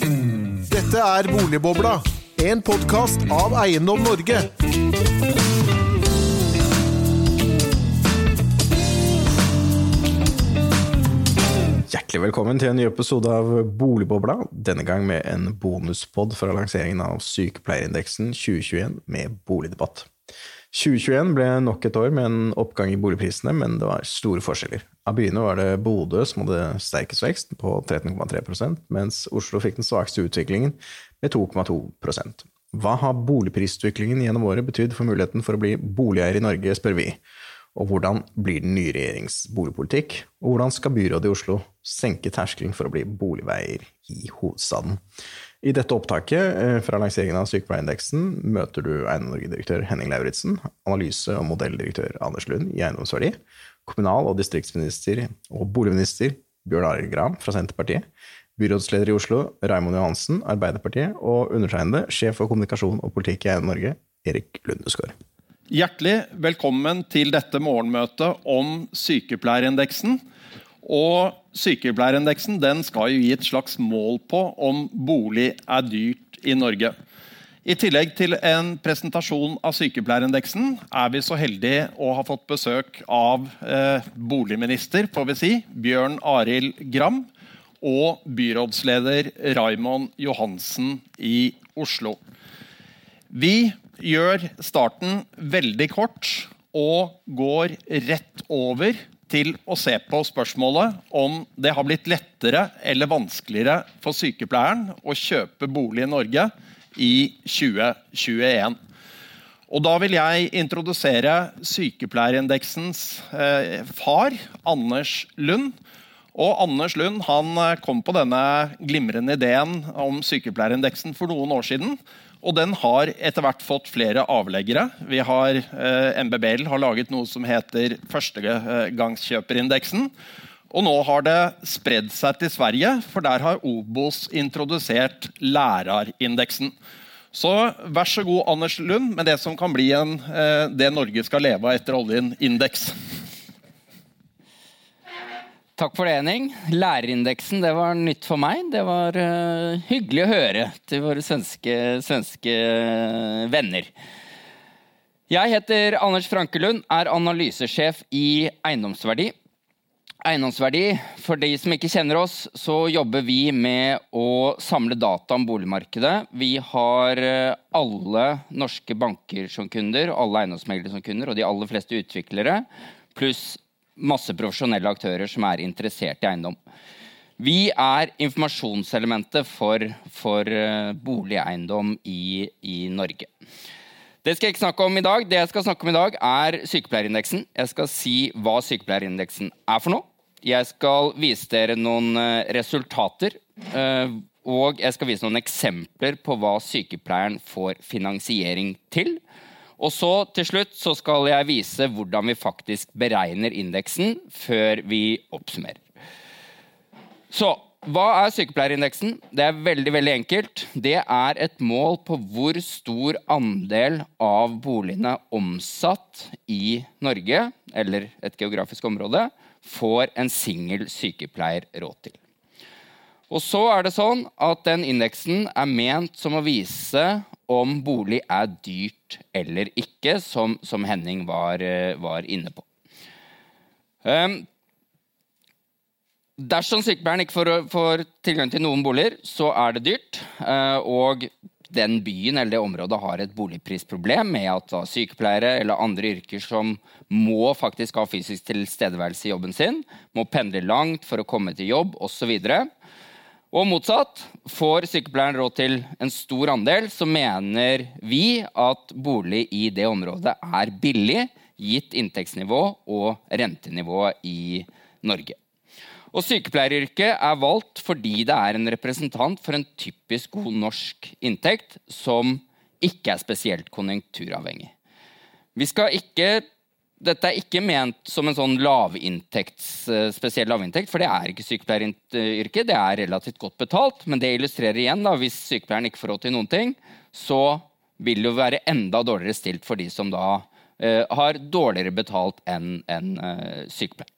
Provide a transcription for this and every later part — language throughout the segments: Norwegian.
Dette er Boligbobla, en podkast av Eiendom Norge. Hjertelig velkommen til en ny episode av Boligbobla, denne gang med en bonuspod fra lanseringen av Sykepleierindeksen 2021 med boligdebatt. 2021 ble nok et år med en oppgang i boligprisene, men det var store forskjeller. Av byene var det Bodø som hadde sterkest vekst, på 13,3% mens Oslo fikk den svakeste utviklingen, med 2,2% Hva har boligprisutviklingen gjennom året betydd for muligheten for å bli boligeier i Norge, spør vi. Og hvordan blir den nye regjerings boligpolitikk? Og hvordan skal byrådet i Oslo senke terskelen for å bli boligveier i hovedstaden? I dette opptaket eh, fra lanseringen av Sykepleierindeksen møter du eiendomsdirektør Henning Lauritzen, analyse- og modelldirektør Anders Lund i Eiendomsverdi, kommunal- og distriktsminister og boligminister Bjørn Arild Gram fra Senterpartiet, byrådsleder i Oslo Raimond Johansen, Arbeiderpartiet, og undertegnede, sjef for kommunikasjon og politikk i Eiendom Norge, Erik Lundesgaard. Hjertelig velkommen til dette morgenmøtet om sykepleierindeksen. Og Sykepleierindeksen den skal jo gi et slags mål på om bolig er dyrt i Norge. I tillegg til en presentasjon av sykepleierindeksen er vi så heldige å ha fått besøk av eh, boligminister får vi si, Bjørn Arild Gram og byrådsleder Raimond Johansen i Oslo. Vi gjør starten veldig kort og går rett over til å se på spørsmålet om det har blitt lettere eller vanskeligere for sykepleieren å kjøpe bolig i Norge i 2021. Og Da vil jeg introdusere sykepleierindeksens eh, far, Anders Lund. Og Anders Lund han kom på denne glimrende ideen om sykepleierindeksen for noen år siden. Og den har etter hvert fått flere avleggere. Vi har, eh, MBBL har laget noe som heter førstegangskjøperindeksen. Og nå har det spredd seg til Sverige, for der har Obos introdusert lærerindeksen. Så vær så god, Anders Lund, med det som kan bli en, eh, det Norge skal leve av etter oljen, indeks. Takk for det, Henning. Lærerindeksen det var nytt for meg. Det var uh, hyggelig å høre til våre svenske, svenske venner. Jeg heter Anders Frankelund, er analysesjef i Eiendomsverdi. Eiendomsverdi, for de som ikke kjenner oss, så jobber vi med å samle data om boligmarkedet. Vi har eh, alle norske banker som kunder, alle eiendomsmeglere som kunder, og de aller fleste utviklere, pluss masse profesjonelle aktører som er interessert i eiendom. Vi er informasjonselementet for, for uh, boligeiendom i, i, Norge. Det skal jeg ikke snakke om i dag. Det jeg skal snakke om i dag, er sykepleierindeksen. Jeg skal si hva sykepleierindeksen er for noe. Jeg skal vise dere noen uh, resultater. Uh, og jeg skal vise noen eksempler på hva sykepleieren får finansiering til. Og så til slutt så skal jeg vise hvordan vi faktisk beregner indeksen før vi oppsummerer. Så hva er sykepleierindeksen? Det er veldig veldig enkelt. Det er et mål på hvor stor andel av boligene omsatt i Norge, eller et geografisk område, får en singel sykepleier råd til. Og så er det sånn at den indeksen er ment som å vise om bolig er dyrt eller ikke, som, som Henning var, eh, var, inne på. Um, dersom sykepleieren ikke får, får, tilgang til noen boliger, så er det dyrt. Uh, og den byen eller det området har et boligprisproblem med at sykepleiere eller andre yrker som må faktisk ha fysisk tilstedeværelse i jobben sin, må pendle langt for å komme til jobb osv. Og motsatt. Får sykepleieren råd til en stor andel, så mener vi at bolig i det området er billig, gitt inntektsnivå og rentenivå i Norge. Og Sykepleieryrket er valgt fordi det er en representant for en typisk god norsk inntekt som ikke er spesielt konjunkturavhengig. Vi skal ikke dette er ikke ment som en sånn lavinntekts, eh, spesiell lavinntekt, for det er ikke sykepleieryrket. Det er relativt godt betalt, men det illustrerer igjen da, hvis sykepleieren ikke får råd til noen ting, så vil det være enda dårligere stilt for de som da uh, har dårligere betalt enn en, uh, sykepleier.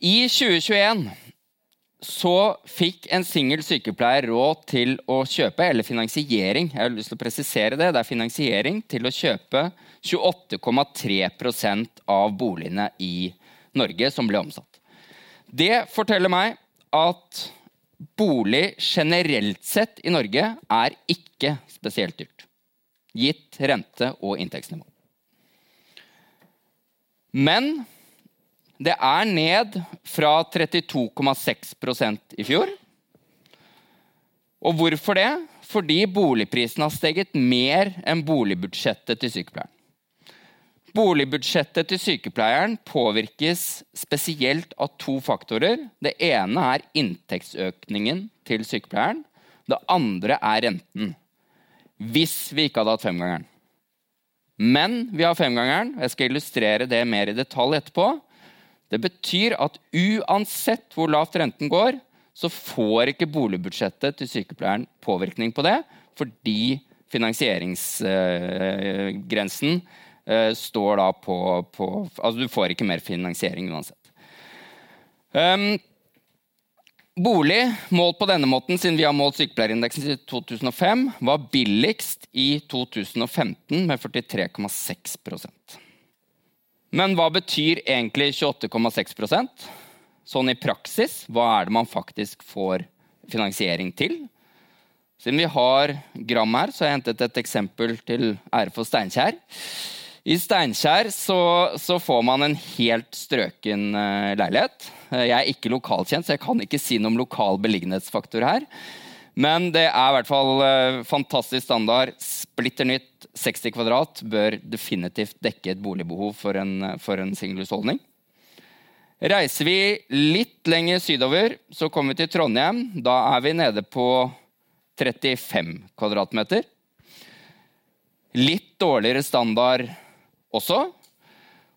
I 2021 så fikk en singel sykepleier råd til å kjøpe, eller finansiering, jeg har lyst til å presisere det, det er finansiering til å kjøpe 28,3% av boligene i Norge som ble omsatt. Det forteller meg at bolig generelt sett i Norge er ikke spesielt dyrt, gitt rente- og inntektsnivå. Men det er ned fra 32,6% i fjor. Og hvorfor det? Fordi boligprisen har steget mer enn boligbudsjettet til sykepleieren. Boligbudsjettet til sykepleieren påvirkes spesielt av to faktorer. Det ene er inntektsøkningen til sykepleieren. Det andre er renten. Hvis vi ikke hadde hatt femgangeren. Men vi har femgangeren. og Jeg skal illustrere det mer i detalj etterpå. Det betyr at uansett hvor lavt renten går, så får ikke boligbudsjettet til sykepleieren påvirkning på det, fordi finansieringsgrensen står da på, på, Altså, du får ikke mer finansiering uansett. Um, bolig, målt på denne måten siden vi har målt sykepleierindeksen siden 2005, var billigst i 2015 med 43,6% men hva betyr egentlig 28,6% Sånn i praksis, hva er det man faktisk får finansiering til? Siden vi har gram her, så har jeg hentet et eksempel til ære for Steinkjer. I Steinkjer så, så, får man en helt strøken uh, leilighet. Jeg er ikke lokalkjent, så jeg kan ikke si noe om lokal beliggenhetsfaktor her. Men det er i hvert fall uh, fantastisk standard. Splitter nytt 60 kvadrat bør definitivt dekke et boligbehov for en, for en singelhusholdning. Reiser vi litt lenger sydover, så kommer vi til Trondheim. Da er vi nede på 35 kvadratmeter. Litt dårligere standard også.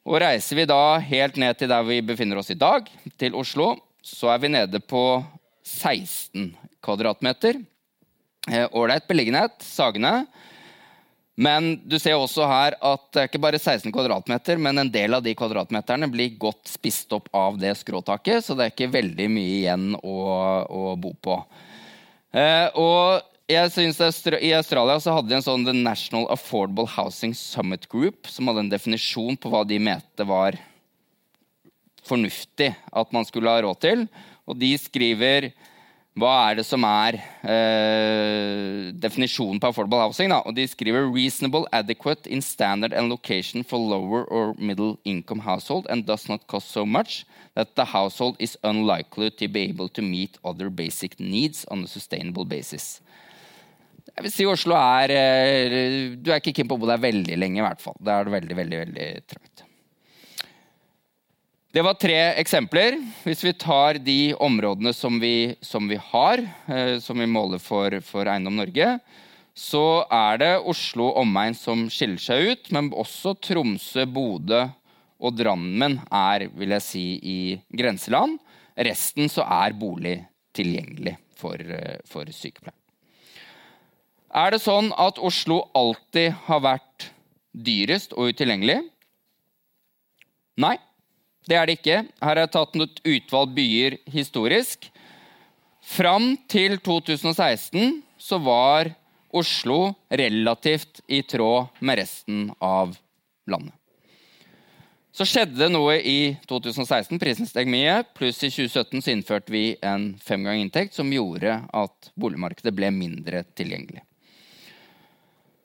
Og reiser vi da helt ned til der vi befinner oss i dag, til Oslo, så er vi nede på 16 kvadratmeter. Eh, ålreit beliggenhet, Sagene. Men du ser også her at det er ikke bare 16 kvadratmeter, men en del av de kvadratmeterne blir godt spist opp av det skråtaket, så det er ikke veldig mye igjen å, å bo på. Eh, og jeg synes I Australia så hadde de en sånn The National Affordable Housing Summit Group, som hadde en definisjon på hva de mente var fornuftig at man skulle ha råd til. Og de skriver hva er det som er eh, definisjonen på affordable housing? Da? Og de skriver 'reasonable, adequate in standard and location for lower or middle income household and does not cost so much that the household is unlikely to be able to meet other basic needs on a sustainable basis'. Jeg vil si Oslo er eh, Du er ikke keen på å bo der veldig lenge, i hvert fall. Da er det veldig, veldig, veldig trangt. Det var tre eksempler. Hvis vi tar de områdene som vi, som vi har, eh, som vi måler for, for, Eiendom Norge, så er det Oslo omegn som skiller seg ut, men også Tromsø, Bodø og Drammen er vil jeg si, i grenseland. Resten så er bolig tilgjengelig for, eh, for sykepleiere. Er det sånn at Oslo alltid har vært dyrest og utilgjengelig? Nei. Det er det ikke. Her har jeg tatt et utvalg byer historisk. Fram til 2016 så var Oslo relativt i tråd med resten av landet. Så skjedde det noe i 2016. Prisen steg mye. Pluss i 2017 så innførte vi en femgang inntekt som gjorde at boligmarkedet ble mindre tilgjengelig.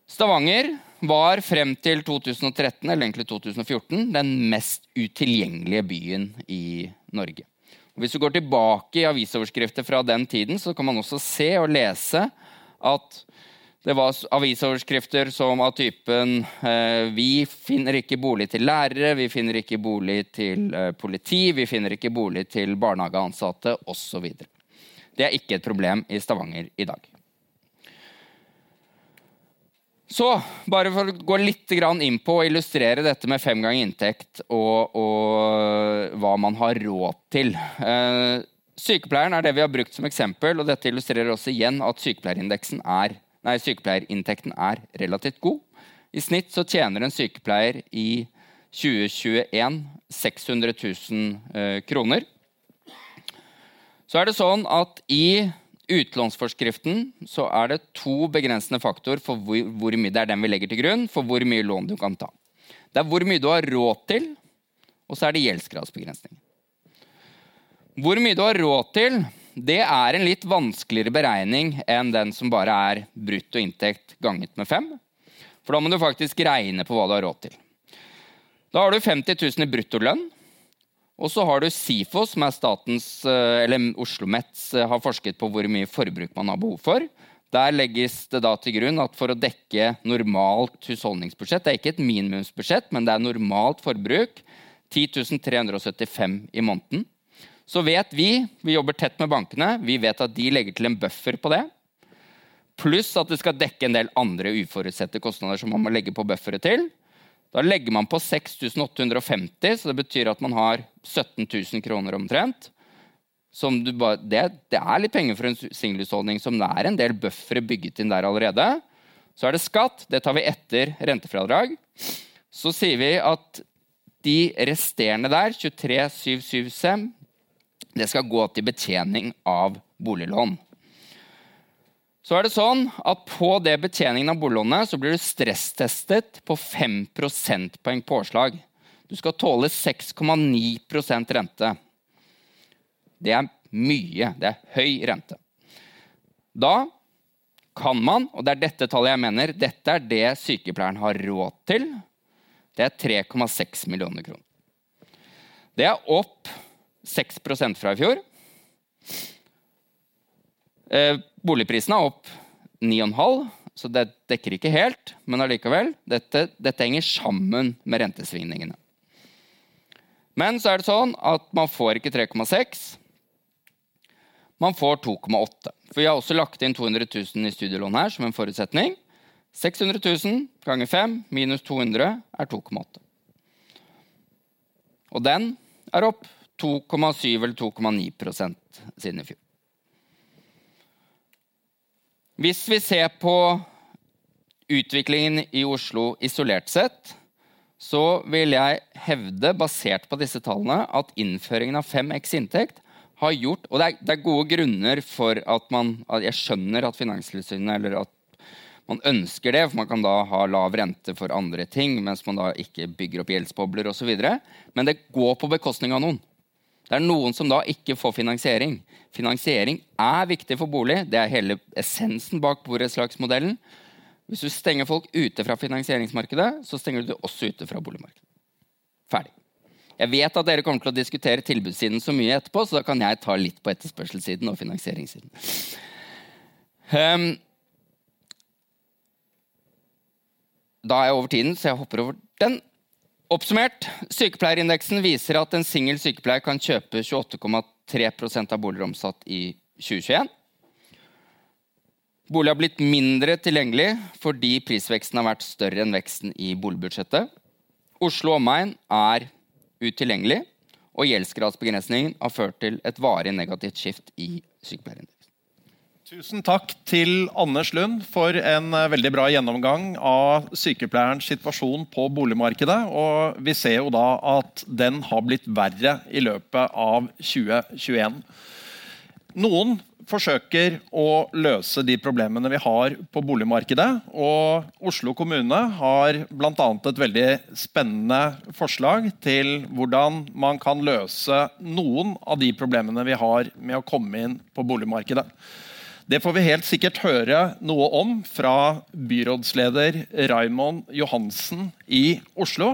Stavanger var frem til 2013, eller egentlig 2014, den mest utilgjengelige byen i Norge. Og hvis du går tilbake i avisoverskrifter fra den tiden, så kan man også se og lese at det var avisoverskrifter som av typen eh, Vi finner ikke bolig til lærere, vi finner ikke bolig til eh, politi, vi finner ikke bolig til barnehageansatte osv. Det er ikke et problem i Stavanger i dag. Så, bare for å gå litt inn på og illustrere dette med fem ganger inntekt og, og hva man har råd til. Eh, sykepleieren er det vi har brukt som eksempel, og dette illustrerer også igjen at er, nei, sykepleierinntekten er relativt god. I snitt så tjener en sykepleier i 2021 600 000 eh, kroner. Så er det sånn at i utlånsforskriften så er det to begrensende faktorer for hvor, hvor, mye det er den vi legger til grunn for hvor mye lån du kan ta. Det er hvor mye du har råd til, og så er det gjeldsgradsbegrensning. Hvor mye du har råd til, det er en litt vanskeligere beregning enn den som bare er brutto inntekt ganget med fem. For da må du faktisk regne på hva du har råd til. Da har du 50 000 i bruttolønn. Og så har du SIFO, som er statens, eh, eller Oslo Mets eh, har forsket på hvor mye forbruk man har behov for. Der legges det da til grunn at for å dekke normalt husholdningsbudsjett Det er ikke et minimumsbudsjett, men det er normalt forbruk. 10 375 i måneden. Så vet vi, vi jobber tett med bankene, vi vet at de legger til en buffer på det. Pluss at det skal dekke en del andre uforutsette kostnader som man må legge på bufferet til. Da legger man på 6850, så det betyr at man har 17 000 kroner omtrent. Bare, det, det, er litt penger for en singelhusholdning som det er en del buffere bygget inn der allerede. Så er det skatt. Det tar vi etter rentefradrag. Så sier vi at de resterende der, 23,775, det skal gå til betjening av boliglån. Så er det sånn at På det betjeningen av boliglånet blir du stresstestet på 5 prosentpoeng påslag. Du skal tåle 6,9% rente. Det er mye. Det er høy rente. Da kan man, og det er dette tallet jeg mener, dette er det sykepleieren har råd til. Det er 3,6 millioner kroner. Det er opp 6% fra i fjor. Eh, boligprisene er opp 9,5, så det dekker ikke helt. Men allikevel, dette, dette henger sammen med rentesvingningene. Men så er det sånn at man får ikke 3,6. Man får 2,8. For vi har også lagt inn 200 000 i studielån her som en forutsetning. 600 000 ganger 5 minus 200 er 2,8. Og den er opp 2,7 eller 2,9 siden i fjor. Hvis vi ser på utviklingen i Oslo isolert sett, så vil jeg hevde, basert på disse tallene, at innføringen av 5X inntekt har gjort Og det er, det er gode grunner for at man at Jeg skjønner at Finanstilsynet eller at man ønsker det, for man kan da ha lav rente for andre ting, mens man da ikke bygger opp gjeldsbobler osv. Men det går på bekostning av noen. Det er noen som da ikke får finansiering. Finansiering er viktig for bolig. Det er hele essensen bak borettslagsmodellen. Hvis du stenger folk ute fra finansieringsmarkedet, så stenger du det også ute fra boligmarkedet. Ferdig. Jeg vet at dere kommer til å diskutere tilbudssiden så mye etterpå, så da kan jeg ta litt på etterspørselssiden og finansieringssiden. Um, da er jeg over tiden, så jeg hopper over den. Oppsummert, sykepleierindeksen viser at en singel sykepleier kan kjøpe 28,3% av boliger omsatt i 2021. Bolig har blitt mindre tilgjengelig fordi prisveksten har vært større enn veksten i boligbudsjettet. Oslo omegn er utilgjengelig, og gjeldsgradsbegrensningen har ført til et varig negativt skift i sykepleierindeksen. Tusen takk til Anders Lund for en eh, veldig bra gjennomgang av sykepleierens situasjon på boligmarkedet. Og vi ser jo da at den har blitt verre i løpet av 2021. Noen forsøker å løse de problemene vi har på boligmarkedet. Og Oslo kommune har bl.a. et veldig spennende forslag til hvordan man kan løse noen av de problemene vi har med å komme inn på boligmarkedet. Det får vi helt sikkert høre noe om fra byrådsleder Raymond Johansen i Oslo.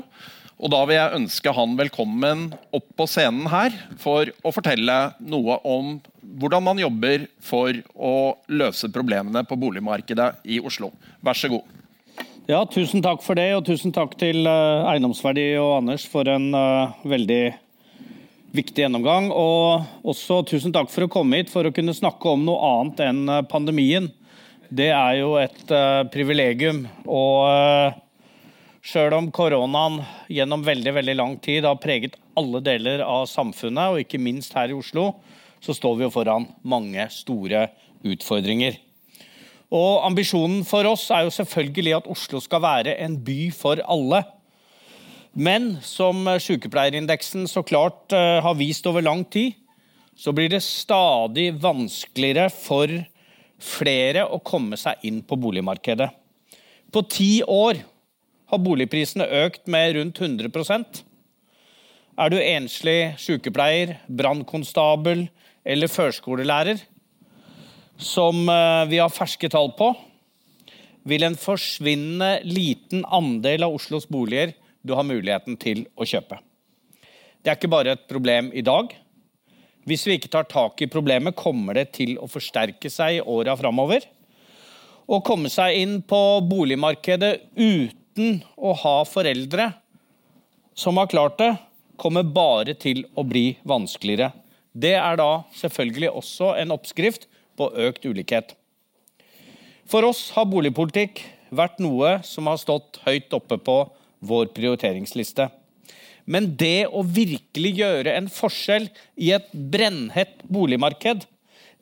Og da vil jeg ønske han velkommen opp på scenen her for å fortelle noe om hvordan man jobber for å løse problemene på boligmarkedet i Oslo. Vær så god. Ja, Tusen takk for det, og tusen takk til eh, Eiendomsverdi og Anders for en uh, veldig viktig gjennomgang. Og også tusen takk for å komme hit for å kunne snakke om noe annet enn eh, pandemien. Det er jo et uh, privilegium. Og uh, sjøl om koronaen gjennom veldig, veldig lang tid har preget alle deler av samfunnet, og ikke minst her i Oslo, så står vi jo foran mange store utfordringer. Og Ambisjonen for oss er jo selvfølgelig at Oslo skal være en by for alle. Men som sykepleierindeksen så klart eh, har vist over lang tid, så blir det stadig vanskeligere for flere å komme seg inn på boligmarkedet. På ti år har boligprisene økt med rundt 100% Er du enslig sykepleier, brannkonstabel eller førskolelærer, som eh, vi har ferske tall på, vil en forsvinnende liten andel av Oslos boliger du har muligheten til å kjøpe. Det er ikke bare et problem i dag. Hvis vi ikke tar tak i problemet, kommer det til å forsterke seg i åra framover. Å komme seg inn på boligmarkedet uten å ha foreldre som har klart det, kommer bare til å bli vanskeligere. Det er da selvfølgelig også en oppskrift på økt ulikhet. For oss har boligpolitikk vært noe som har stått høyt oppe på vår prioriteringsliste. Men det å virkelig gjøre en forskjell i et brennhett boligmarked,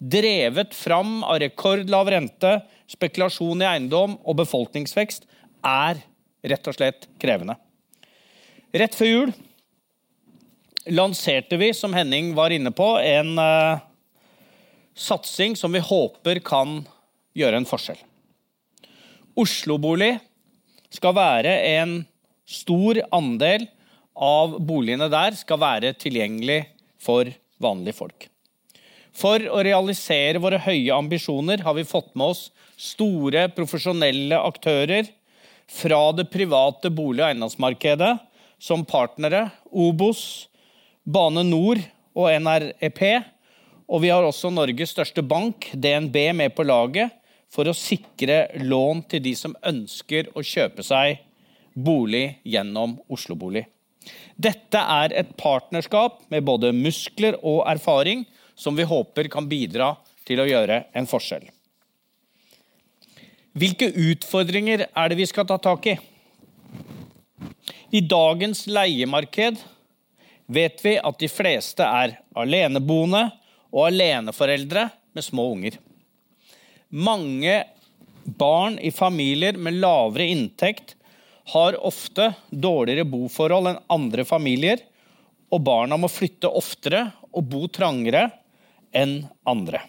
drevet fram av rekordlav rente, spekulasjon i eiendom og befolkningsvekst, er rett og slett krevende. Rett før jul lanserte vi, som Henning var inne på, en uh, satsing som vi håper kan gjøre en forskjell. Oslo-bolig skal være en stor andel av boligene der skal være tilgjengelig for vanlige folk. For å realisere våre høye ambisjoner har vi fått med oss store, profesjonelle aktører fra det private bolig- og eiendomsmarkedet som partnere. Obos, Bane Nor og NREP. Og vi har også Norges største bank, DNB, med på laget for å sikre lån til de som ønsker å kjøpe seg bolig gjennom Oslobolig. Dette er et partnerskap med både muskler og erfaring som vi håper kan bidra til å gjøre en forskjell. Hvilke utfordringer er det vi skal ta tak i? I dagens leiemarked vet vi at de fleste er aleneboende og aleneforeldre med små unger. Mange barn i familier med lavere inntekt har ofte dårligere boforhold enn andre familier, og barna må flytte oftere og bo trangere enn andre.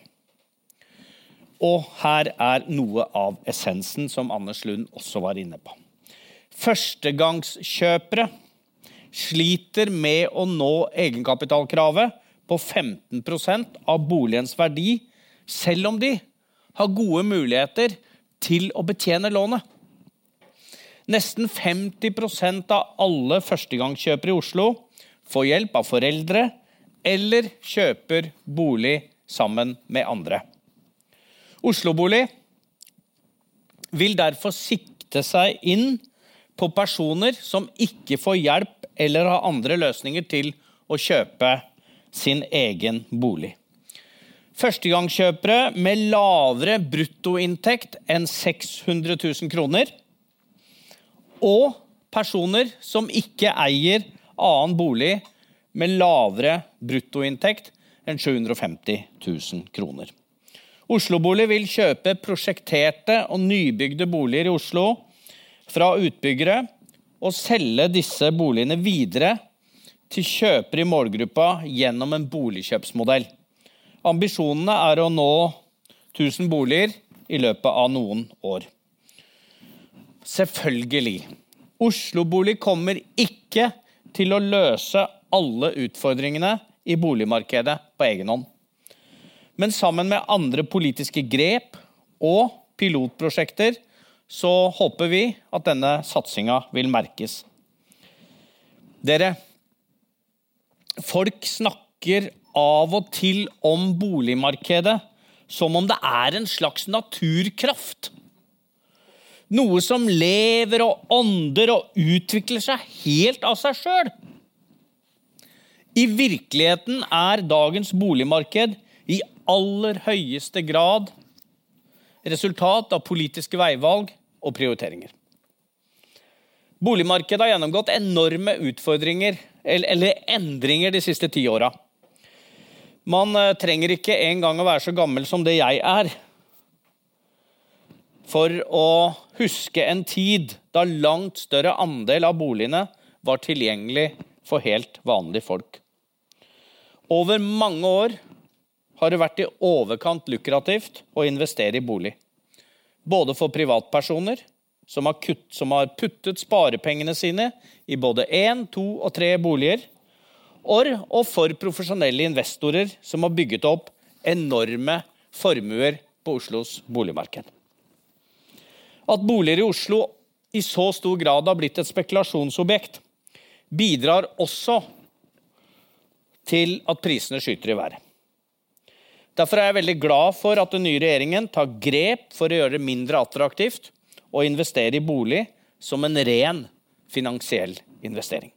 Og her er noe av essensen som Anders Lund også var inne på. Førstegangskjøpere sliter med å nå egenkapitalkravet på 15% av boligens verdi, selv om de har gode muligheter til å betjene lånet. Nesten 50% av alle førstegangskjøpere i Oslo får hjelp av foreldre eller kjøper bolig sammen med andre. Oslobolig vil derfor sikte seg inn på personer som ikke får hjelp eller har andre løsninger til å kjøpe sin egen bolig. Førstegangskjøpere med lavere bruttoinntekt enn 600 000 kroner og personer som ikke eier annen bolig med lavere bruttoinntekt enn 750 000 kroner. Oslobolig vil kjøpe prosjekterte og nybygde boliger i Oslo fra utbyggere og selge disse boligene videre til kjøpere i målgruppa gjennom en boligkjøpsmodell. Ambisjonene er å nå 1000 boliger i løpet av noen år. Selvfølgelig. Oslo-bolig kommer ikke til å løse alle utfordringene i boligmarkedet på egen hånd. Men sammen med andre politiske grep og pilotprosjekter så håper vi at denne satsinga vil merkes. Dere, folk snakker av og til om boligmarkedet som om det er en slags naturkraft. Noe som lever og ånder og utvikler seg helt av seg sjøl. I virkeligheten er dagens boligmarked i aller høyeste grad resultat av politiske veivalg og prioriteringer. Boligmarkedet har gjennomgått enorme utfordringer eller endringer de siste ti åra. Man eh, trenger ikke engang å være så gammel som det jeg er, for å huske en tid da langt større andel av boligene var tilgjengelig for helt vanlige folk. Over mange år har det vært i overkant lukrativt å investere i bolig. Både for privatpersoner, som har, kutt, som har puttet sparepengene sine i både én, to og tre boliger, og for profesjonelle investorer som har bygget opp enorme formuer på Oslos boligmarked. At boliger i Oslo i så stor grad har blitt et spekulasjonsobjekt, bidrar også til at prisene skyter i været. Derfor er jeg veldig glad for at den nye regjeringen tar grep for å gjøre det mindre attraktivt å investere i bolig som en ren finansiell investering.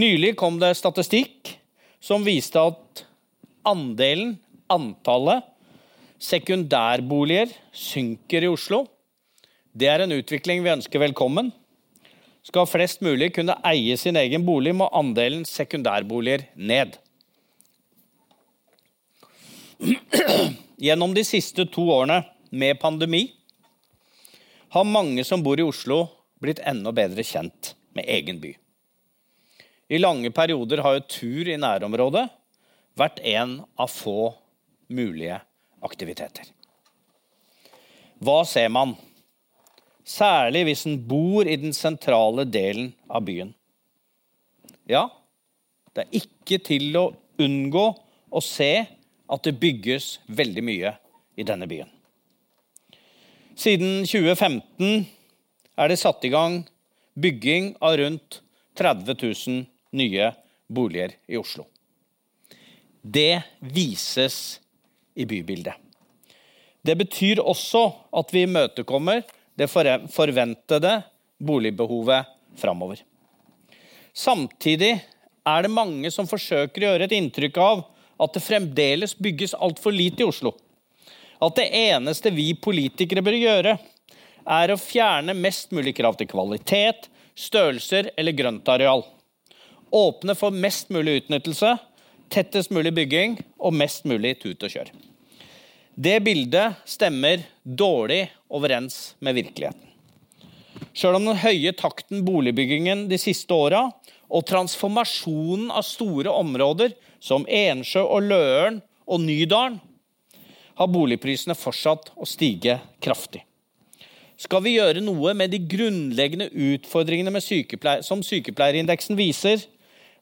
Nylig kom det statistikk som viste at andelen, antallet, sekundærboliger synker i Oslo. Det er en utvikling vi ønsker velkommen. Skal flest mulig kunne eie sin egen bolig, må andelen sekundærboliger ned. Gjennom de siste to årene med pandemi har mange som bor i Oslo, blitt enda bedre kjent med egen by. I lange perioder har jo tur i nærområdet vært en av få mulige aktiviteter. Hva ser man? Særlig hvis en bor i den sentrale delen av byen. Ja, det er ikke til å unngå å se at det bygges veldig mye i denne byen. Siden 2015 er det satt i gang bygging av rundt 30 000 nye boliger i Oslo. Det vises i bybildet. Det betyr også at vi imøtekommer det forventede boligbehovet framover. Samtidig er det mange som forsøker å gjøre et inntrykk av at det fremdeles bygges altfor lite i Oslo. At det eneste vi politikere bør gjøre, er å fjerne mest mulig krav til kvalitet, størrelser eller grøntareal. Åpne for mest mulig utnyttelse, tettest mulig bygging og mest mulig tut og kjør. Det bildet stemmer dårlig overens med virkeligheten. Sjøl om den høye takten boligbyggingen de siste åra og transformasjonen av store områder som Ensjø og Løren og Nydalen, har boligprisene fortsatt å stige kraftig. Skal vi gjøre noe med de grunnleggende utfordringene sykepleier, som sykepleierindeksen viser,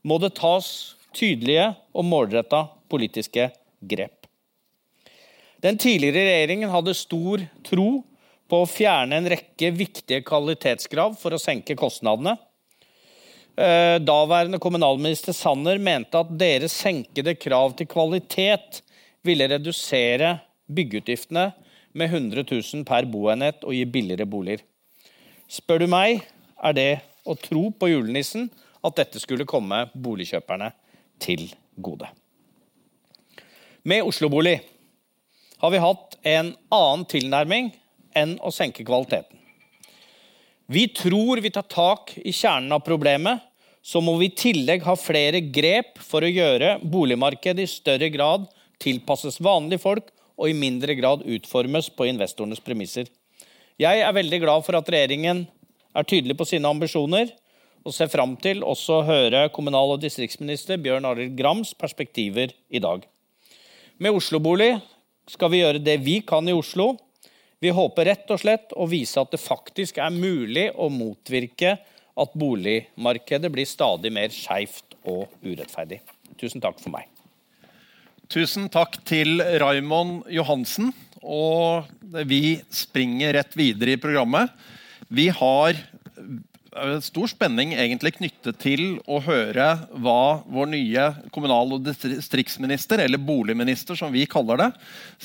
må det tas tydelige og målretta politiske grep. Den tidligere regjeringen hadde stor tro på å fjerne en rekke viktige kvalitetskrav for å senke kostnadene. Eh, daværende kommunalminister Sanner mente at deres senkede krav til kvalitet ville redusere byggeutgiftene med 100 000 per boenhet og gi billigere boliger. Spør du meg, er det å tro på julenissen at dette skulle komme boligkjøperne til gode. Med Oslo-bolig har vi hatt en annen tilnærming enn å senke kvaliteten. Vi tror vi tar tak i kjernen av problemet, så må vi i tillegg ha flere grep for å gjøre boligmarkedet i større grad tilpasses vanlige folk og i mindre grad utformes på investorenes premisser. Jeg er veldig glad for at regjeringen er tydelig på sine ambisjoner, og ser fram til også å høre kommunal- og distriktsminister Bjørn Arild Grams perspektiver i dag. Med Oslo-bolig skal vi gjøre det vi kan i Oslo. Vi håper rett og slett å vise at det faktisk er mulig å motvirke at boligmarkedet blir stadig mer skeivt og urettferdig. Tusen takk for meg. Tusen takk til Raymond Johansen. Og vi springer rett videre i programmet. Vi har eh, stor spenning egentlig knyttet til å høre hva vår nye kommunal- og distriktsminister, eller boligminister som vi kaller det,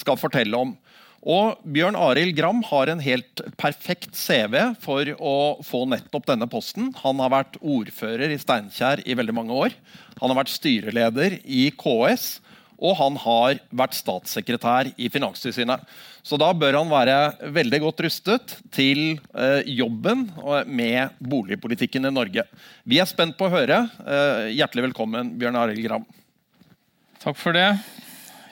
skal fortelle om. Og Bjørn Arild Gram har en helt perfekt CV for å få nettopp denne posten. Han har vært ordfører i Steinkjer i veldig mange år. Han har vært styreleder i KS, og han har vært statssekretær i Finanstilsynet. Så da bør han være veldig godt rustet til eh, jobben med boligpolitikken i Norge. Vi er spent på å høre. Eh, hjertelig velkommen, Bjørn Arild Gram. Takk for det.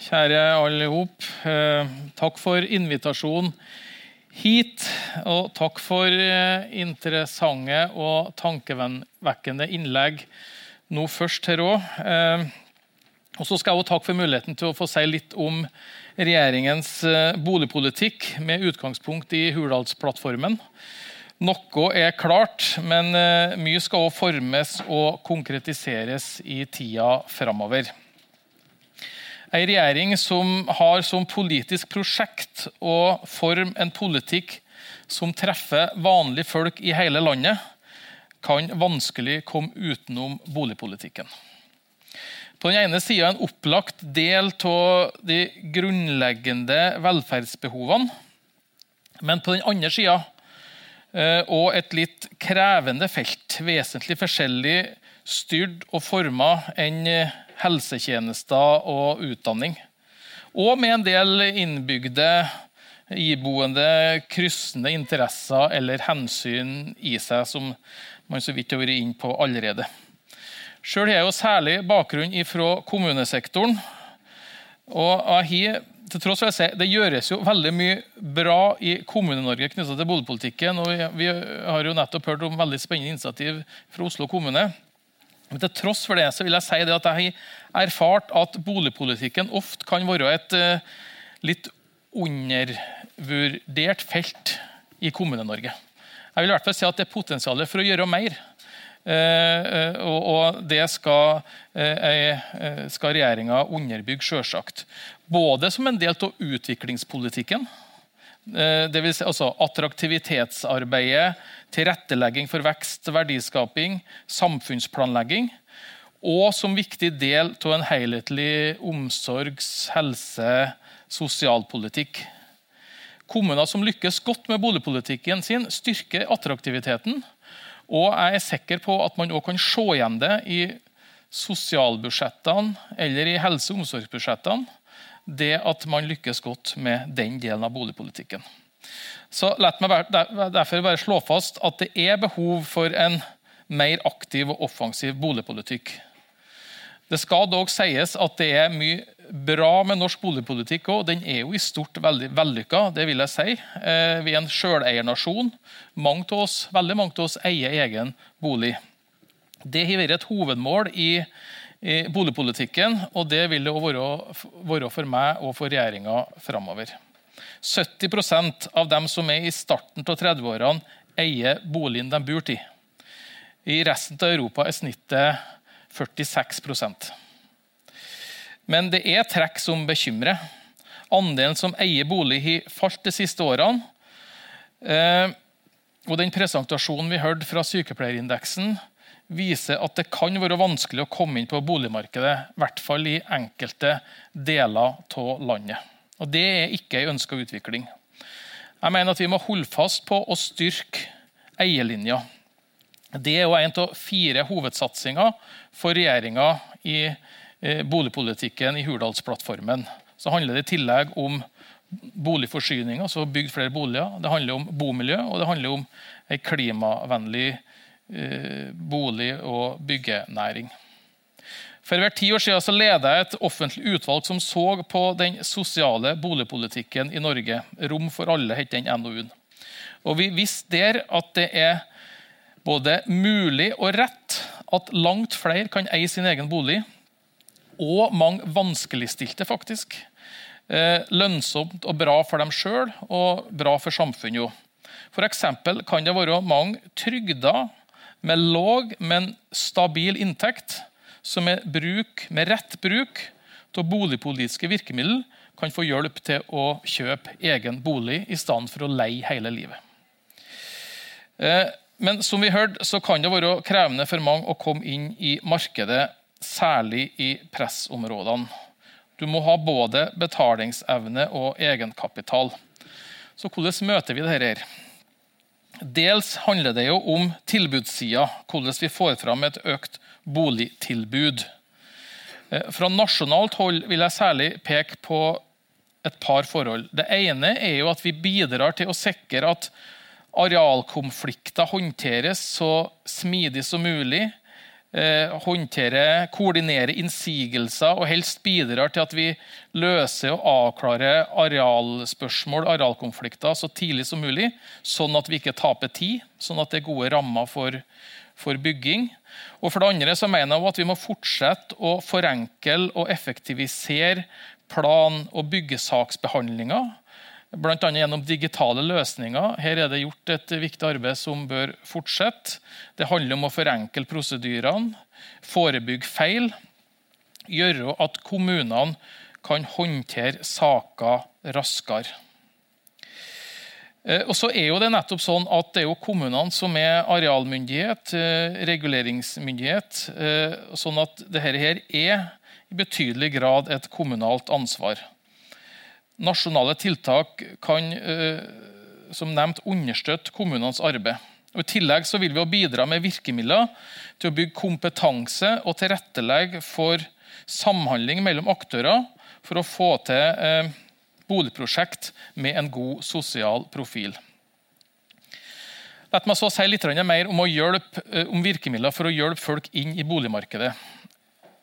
Kjære alle hop. Eh, takk for invitasjonen hit. Og takk for eh, interessante og tankevekkende innlegg nå først her òg. Eh, Og så skal jeg også takke for muligheten til å få si litt om regjeringens boligpolitikk med utgangspunkt i Hurdalsplattformen. Noe er klart, men mye skal også formes og konkretiseres i tida framover. En regjering som har som politisk prosjekt å forme en politikk som treffer vanlige folk i hele landet, kan vanskelig komme utenom boligpolitikken. På den ene sida en opplagt del av de grunnleggende velferdsbehovene. Men på den andre sida og et litt krevende felt. Vesentlig forskjellig styrt og forma enn helsetjenester og utdanning. Og med en del innbygde, iboende, kryssende interesser eller hensyn i seg, som man så vidt har vært inne på allerede. Sjøl har jeg særlig bakgrunn fra kommunesektoren. Og jeg til tross for jeg ser, Det gjøres jo veldig mye bra i Kommune-Norge knyttet til boligpolitikken. og Vi har jo nettopp hørt om veldig spennende initiativ fra Oslo kommune. Men til tross for det så vil jeg si at jeg har erfart at boligpolitikken ofte kan være et uh, litt undervurdert felt i Kommune-Norge. Jeg vil i hvert fall si at det er potensial for å gjøre mer. Uh, og, og, det skal, uh, skal regjeringa underbygge, selvsagt. Både som en del av utviklingspolitikken, det vil si altså attraktivitetsarbeidet, tilrettelegging for vekst, verdiskaping, samfunnsplanlegging. Og som viktig del av en helhetlig omsorgs-, helse-, sosialpolitikk. Kommuner som lykkes godt med boligpolitikken sin, styrker attraktiviteten. Og jeg er sikker på at man òg kan se igjen det i sosialbudsjettene eller i helse- og omsorgsbudsjettene det at man lykkes godt med den delen av boligpolitikken. Så La meg derfor bare slå fast at det er behov for en mer aktiv og offensiv boligpolitikk. Det skal dog sies at det er mye bra med norsk boligpolitikk òg. Den er jo i stort veldig vellykka, det vil jeg si. Eh, vi er en sjøleiernasjon. Veldig mange av oss eier egen bolig. Det har vært et hovedmål i i boligpolitikken, og det vil det være, være for meg og for regjeringa framover. 70% av dem som er i starten av 30-årene, eier boligen de bor i. I resten av Europa er snittet 46% Men det er trekk som bekymrer. Andelen som eier bolig, har falt de siste årene. Eh, og den presentasjonen vi hørte fra sykepleierindeksen, viser at det kan være vanskelig å komme inn på boligmarkedet, i hvert fall i enkelte deler av landet. Og Det er ikke en ønska utvikling. Jeg mener at Vi må holde fast på å styrke eierlinja. Det er jo en av fire hovedsatsinger for regjeringa i eh, boligpolitikken i Hurdalsplattformen. Så handler det i tillegg om boligforsyning, altså bygd flere boliger. Det handler om bomiljø, og det handler om en klimavennlig bolig- og byggenæring. For hvert ti år siden så ledet jeg et offentlig utvalg som så på den sosiale boligpolitikken i Norge. Rom for alle, het den NOU-en. Og Vi visste der at det er både mulig og rett at langt flere kan eie sin egen bolig. Og mange vanskeligstilte, faktisk. Eh, lønnsomt og bra for dem sjøl og bra for samfunnet. F.eks. kan det være mange trygda med låg, men stabil inntekt, som med, bruk, med rett bruk av boligpolitiske virkemidler kan få hjelp til å kjøpe egen bolig i stedet for å leie hele livet. Eh, men som vi hørte, så kan det være krevende for mange å komme inn i markedet, særlig i pressområdene. Du må ha både betalingsevne og egenkapital. Så hvordan møter vi dette? Dels handler det jo om tilbudssida, hvordan vi får fram et økt boligtilbud. Eh, fra nasjonalt hold vil jeg særlig peke på et par forhold. Det ene er jo at vi bidrar til å sikre at arealkonflikter håndteres så smidig som mulig eh, håndtere, koordinere innsigelser og helst bidrar til at vi løser og avklarer arealspørsmål, arealkonflikter, så tidlig som mulig, sånn at vi ikke taper tid, sånn at det er gode rammer for, for bygging. Og for det andre så mener jeg at vi må fortsette å forenkle og effektivisere plan- og byggesaksbehandlinga. Bl.a. gjennom digitale løsninger. Her er det gjort et viktig arbeid som bør fortsette. Det handler om å forenkle prosedyrene, forebygge feil, gjøre at kommunene kan håndtere saker raskere. Eh, og så er jo det nettopp sånn at det er jo kommunene som er arealmyndighet, eh, reguleringsmyndighet. Eh, sånn at dette her er i betydelig grad et kommunalt ansvar. Nasjonale tiltak kan som nevnt understøtte kommunenes arbeid. Og I tillegg så vil vi bidra med virkemidler til å bygge kompetanse og tilrettelegge for samhandling mellom aktører for å få til boligprosjekt med en god sosial profil. La meg så si litt mer om, hjelpe, eh, om, virkemidler for å hjelpe folk inn i boligmarkedet.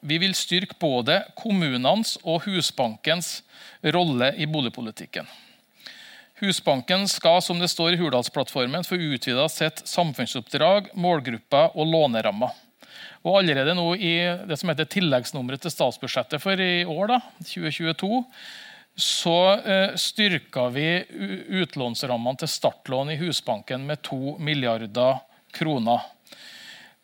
Vi vil styrke både kommunenes og Husbankens rolle i boligpolitikken. Husbanken skal som det står i Hurdalsplattformen, få utvida sitt samfunnsoppdrag, målgrupper og lånerammer. Og Allerede nå i det som heter tilleggsnummeret til statsbudsjettet for i år, da, 2022, så eh, styrka vi utlånsrammene til startlån i Husbanken med 2 milliarder kroner.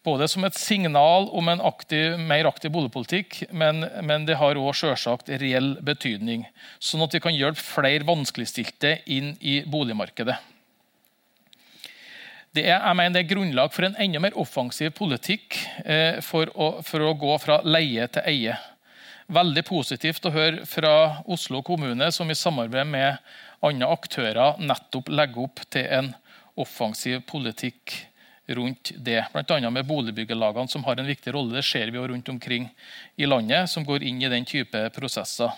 Både som et signal om en aktiv, mer aktiv boligpolitikk, men, men det har også selvsagt reell betydning. Sånn at vi kan hjelpe flere vanskeligstilte inn i boligmarkedet. Det er, jeg mener det er grunnlag for en enda mer offensiv politikk eh, for, å, for å gå fra leie til eie veldig positivt å høre fra Oslo kommune, som i samarbeid med andre aktører nettopp legger opp til en offensiv politikk rundt det. Bl.a. med boligbyggelagene, som har en viktig rolle. Det ser vi jo rundt omkring i landet, som går inn i den type prosesser.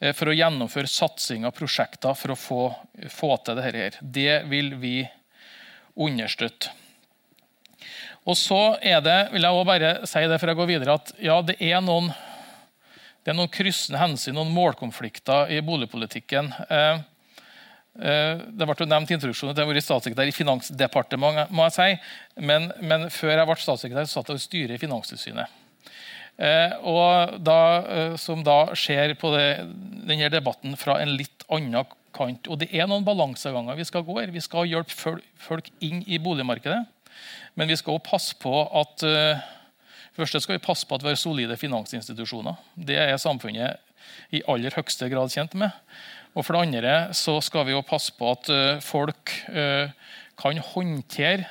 Eh, for å gjennomføre satsing av prosjekter for å få, få til dette. Det vil vi understøtte. Og så er det, vil jeg også bare si det før jeg går videre, at ja, det er noen noen kryssende hensyn, noen målkonflikter i boligpolitikken. Eh, det ble nevnt i introduksjonen at jeg har vært statssekretær i Finansdepartementet. må jeg si, men, men før jeg ble statssekretær, satt jeg i styret i Finanstilsynet. Eh, og da, som da ser på det, denne debatten fra en litt annen kant. Og det er noen balanseganger vi skal gå her. Vi skal hjelpe folk inn i boligmarkedet, men vi skal også passe på at Først skal vi passe på at vi har solide finansinstitusjoner. Det er samfunnet i aller høyeste grad kjent med. Og For det andre så skal vi jo passe på at eh, folk eh, kan håndtere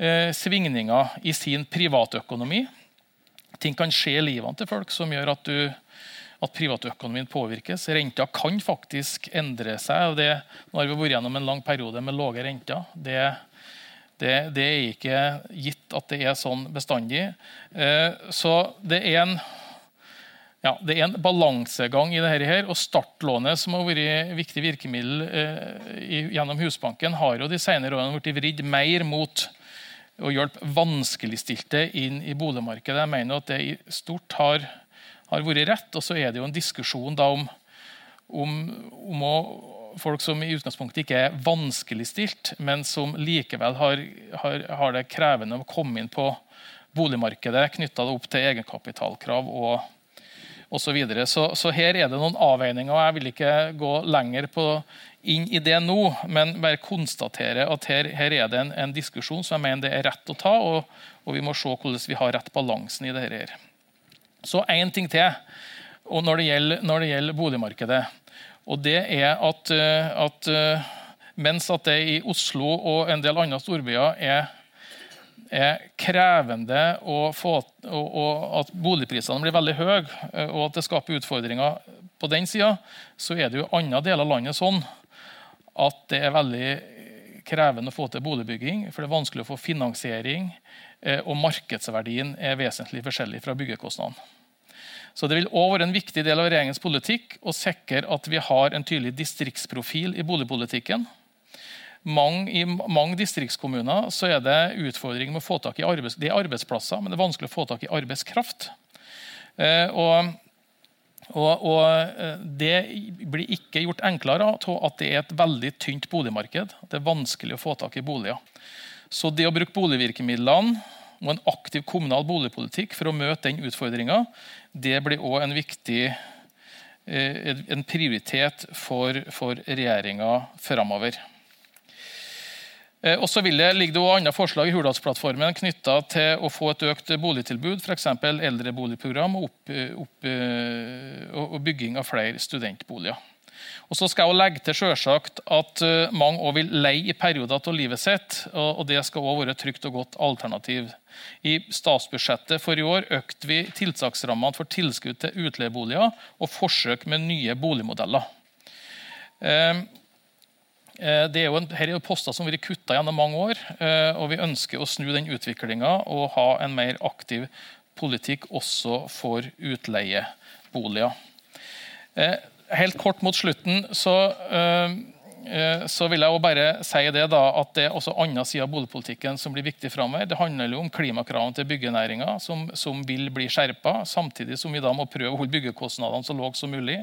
eh, svingninger i sin privatøkonomi. Ting kan skje i livene til folk som gjør at, du, at privatøkonomien påvirkes. Renta kan faktisk endre seg. og det, Nå har vi vært gjennom en lang periode med lave renter. Det det, det, er ikke gitt at det er sånn bestandig. Så det er en, ja, det er en balansegang i dette. her, og Startlånet, som har vært viktig virkemiddel eh, gjennom Husbanken, har jo de senere årene blitt vridd mer mot å hjelpe vanskeligstilte inn i boligmarkedet. Jeg mener at det i stort har, har vært rett. Og så er det jo en diskusjon da om, om, om å folk som i utgangspunktet ikke er vanskeligstilt, men som likevel har, har, har, det krevende å komme inn på boligmarkedet knytta opp til egenkapitalkrav og osv. Så, så Så her er det noen avveininger. og Jeg vil ikke gå lenger på, inn i det nå, men bare konstatere at her, her er det en, en, diskusjon som jeg mener det er rett å ta, og, og vi må se hvordan vi har rett balansen i dette. her. Så én ting til når det gjelder, når det gjelder boligmarkedet. Og det er at, eh, at eh, mens at det i Oslo og en del andre storbyer er, er krevende få, og, og at boligprisene blir veldig høye, eh, og at det skaper utfordringer på den sida, så er det jo andre deler av landet sånn at det er veldig krevende å få til boligbygging. For det er vanskelig å få finansiering, og markedsverdien er vesentlig forskjellig fra byggekostnadene. Så Det vil også være en viktig del av regjeringens politikk å sikre at vi har en tydelig distriktsprofil i boligpolitikken. Mange, I mange distriktskommuner så er det utfordringer med å få tak i arbeids, det er arbeidsplasser, men det er vanskelig å få tak i arbeidskraft. Eh, og, og, og, eh, Det blir ikke gjort enklere av at det er et veldig tynt boligmarked. Det er vanskelig å få tak i boliger. Så det å bruke boligvirkemidlene og en aktiv kommunal boligpolitikk for å møte den utfordringa, det blir òg en viktig eh, en prioritet for, for regjeringa framover. Eh, og så vil det ligge andre forslag i Hurdalsplattformen knytta til å få et økt boligtilbud, f.eks. eldreboligprogram og, opp, opp, eh, og, bygging av flere studentboliger. Og så skal jeg legge til selvsagt at eh, mange også vil leie i perioder av livet sitt. og Det skal også være et trygt og godt alternativ. I statsbudsjettet for i år økte vi tiltaksrammene for tilskudd til utleieboliger og forsøk med nye boligmodeller. Eh, det er jo en, her er jo poster som har vært kutta gjennom mange år. Eh, og Vi ønsker å snu den utviklinga og ha en mer aktiv politikk også for utleieboliger. Eh, helt kort mot slutten så, så vil jeg bare si det da, at det er også andre sider av boligpolitikken som blir viktig framover. Det handler jo om klimakravene til byggenæringa, som, som vil bli skjerpa, samtidig som vi da må prøve å holde byggekostnadene så lave som mulig.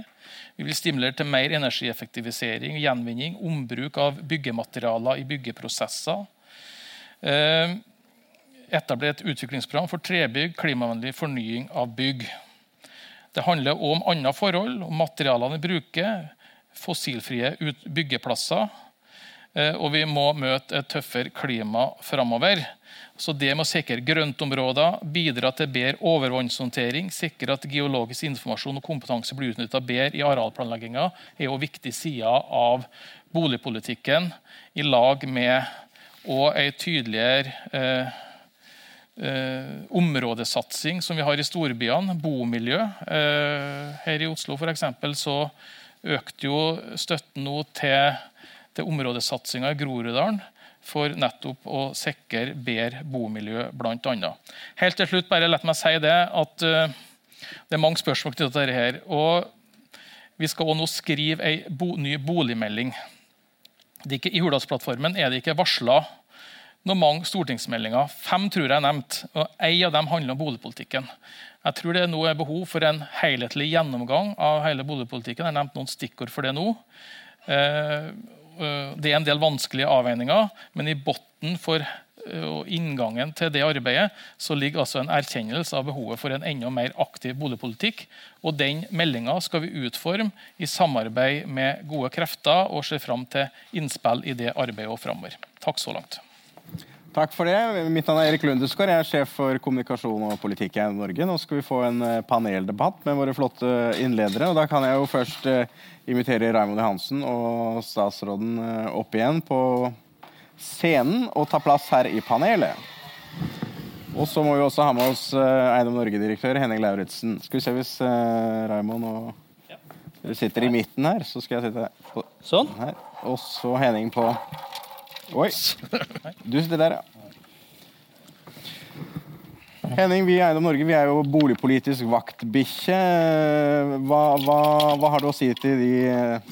Vi vil stimulere til mer energieffektivisering, gjenvinning, ombruk av byggematerialer i byggeprosesser. Eh, etablere et utviklingsprogram for trebygg, klimavennlig fornying av bygg. Det handler også om andre forhold, om materialene vi bruker, fossilfrie byggeplasser. Eh, og vi må møte et tøffere klima framover. Så det med å sikre grøntområder, bidra til bedre overvannshåndtering, sikre at geologisk informasjon og kompetanse blir utnytta bedre i arealplanlegginga, er jo viktige sider av boligpolitikken, i lag med og ei tydeligere eh, eh, områdesatsing som vi har i storbyene, bomiljø. Eh, her i Oslo for eksempel, så økte jo støtten nå til, til områdesatsinga i Groruddalen for nettopp å sikre bedre bomiljø, bl.a. Helt til slutt, bare la meg si det at uh, det er mange spørsmål knyttet til dette. og Vi skal også nå skrive ei bo, ny boligmelding. I Hurdalsplattformen er det ikke varsla noen mange stortingsmeldinger. Fem tror jeg er nevnt, og Én av dem handler om boligpolitikken. Jeg tror det nå er behov for en helhetlig gjennomgang av hele boligpolitikken. Jeg har nevnt noen stikkord for det nå. Uh, Eh, det er en del vanskelige avveininger, men i bunnen for eh, og inngangen til det arbeidet så ligger altså en erkjennelse av behovet for en enda mer aktiv boligpolitikk. og Den meldinga skal vi utforme i samarbeid med gode krefter og ser fram til innspill i det arbeidet framover. Takk så langt. Takk for det. Mitt navn er Erik Lundesgaard. Jeg er sjef for kommunikasjon og politikk i Norge. Nå skal vi få en eh, paneldebatt med våre flotte innledere. og Da kan jeg jo først invitere Raymond Johansen og statsråden eh, opp igjen på scenen og ta plass her i panelet. Og så må vi også ha med oss eh, Eiendom Norge-direktør Henning Lauritzen. Skal vi se hvis Raymond og dere sitter i midten her, så skal jeg sitte på sånn. her. Og så Henning på Oi! Du sitter der, ja. Henning, vi i Eiendom Norge vi er jo boligpolitisk vaktbikkje. Hva, hva, hva, har du å si til de eh,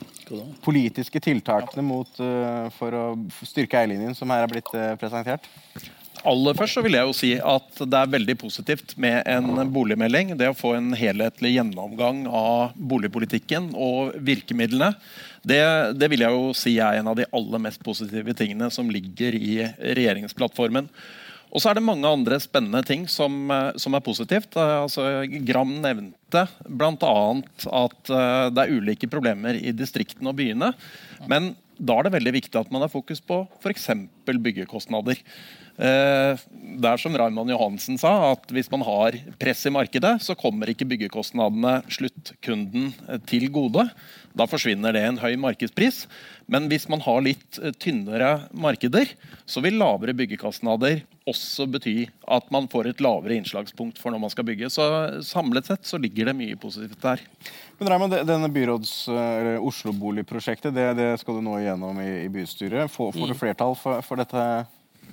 politiske tiltakene mot, uh, for å styrke eierlinjen som her er blitt uh, presentert? Aller først så vil jeg jo si at det er veldig positivt med en boligmelding. Det å få en helhetlig gjennomgang av boligpolitikken og virkemidlene. Det, det vil jeg jo si er en av de aller mest positive tingene som ligger i regjeringsplattformen. Og så er det mange andre spennende ting som, som er positivt. Altså, Gram nevnte bl.a. at eh, det er ulike problemer i distriktene og byene. Men da er det veldig viktig at man har fokus på f.eks. byggekostnader. Det er som Raymond Johansen sa, at hvis man har press i markedet, så kommer ikke byggekostnadene sluttkunden til gode. Da forsvinner det en høy markedspris. Men hvis man har litt eh, tynnere markeder, så vil lavere byggekostnader også bety at man får et lavere innslagspunkt for når man skal bygge. Så samlet sett så ligger det mye positivt der. Men Raymond, denne byråds, Oslo-boligprosjektet det, det, skal du nå igjennom i, i bystyret. Får, får, du mm. flertall for, for dette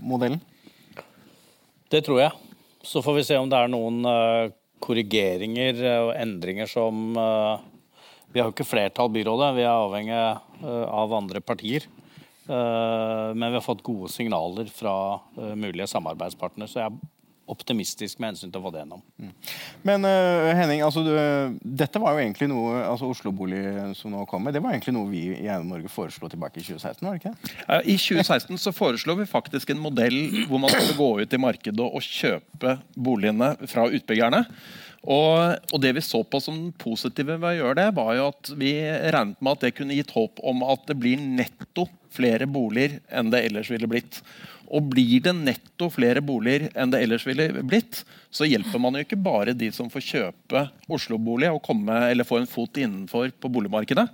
modellen? Det tror jeg. Så får vi se om det er noen uh, korrigeringer og endringer som uh, vi har jo ikke flertall byrådet, vi er avhengig eh, av andre partier. Eh, men vi har fått gode signaler fra eh, mulige samarbeidspartnere, så jeg optimistisk med hensyn til å få det gjennom. Men uh, Henning, altså, du, dette var jo egentlig noe altså Oslo-bolig som nå kommer, det var egentlig noe vi i Eiendom Norge foreslo tilbake i 2016? var det ikke? Eh, I 2016 så foreslo vi faktisk en modell hvor man skulle gå ut i markedet og kjøpe boligene fra utbyggerne. Og, og, Det vi så på som positive ved å gjøre det, var jo at vi regnet med at det kunne gitt håp om at det blir netto flere boliger enn det ellers ville blitt. Og blir det netto flere boliger enn det ellers ville blitt, så hjelper man jo ikke bare de som får kjøpe Oslo-bolig og komme, eller få en fot innenfor på boligmarkedet.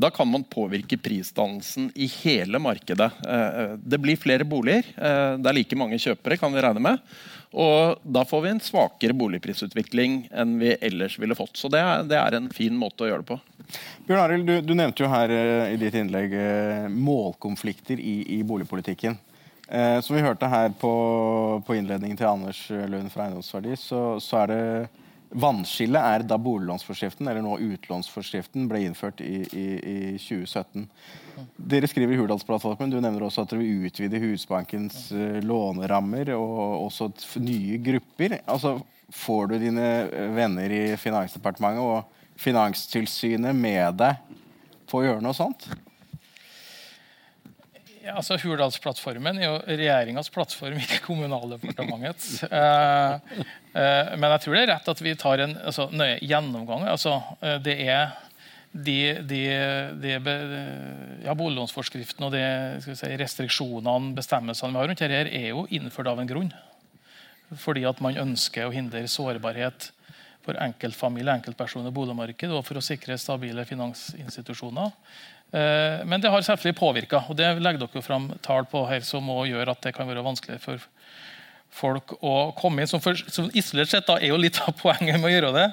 Da kan man påvirke prisdannelsen i hele markedet. Eh, det blir flere boliger. Eh, det er like mange kjøpere, kan vi regne med. Og da får vi en svakere boligprisutvikling enn vi ellers ville fått. Så det er, en fin måte å gjøre det på. Bjørn Arild, du, du, nevnte jo her i ditt innlegg målkonflikter i, i boligpolitikken. Uh, som vi hørte her på, på innledningen til Anders Lund fra Eiendomsverdi, så, så er det Vannskillet er da boliglånsforskriften, eller nå utlånsforskriften, ble innført i, i, i 2017. Dere skriver i Hurdalsplattformen du nevner også at dere vil utvide Husbankens uh, lånerammer og også nye grupper. Altså, Får du dine eh, venner i Finansdepartementet og Finanstilsynet med deg på å gjøre noe sånt? Ja, altså Hurdalsplattformen er jo regjeringas plattform, ikke Kommunaldepartementets. Eh, eh, men jeg tror det er rett at vi tar en altså, nøye gjennomgang. Altså, eh, det er de, de, de ja, Boliglånsforskriften og de si, restriksjonene bestemmelsene vi har rundt dette, er jo innført av en grunn. Fordi at man ønsker å hindre sårbarhet for enkeltfamilier, enkeltpersoner, boligmarked og for å sikre stabile finansinstitusjoner. Eh, men det har selvfølgelig påvirka. Og det legger dere fram tall på her som gjør at det kan være vanskelig for folk å komme inn. Som, for, som isolert sett da, er jo litt av poenget med å gjøre det,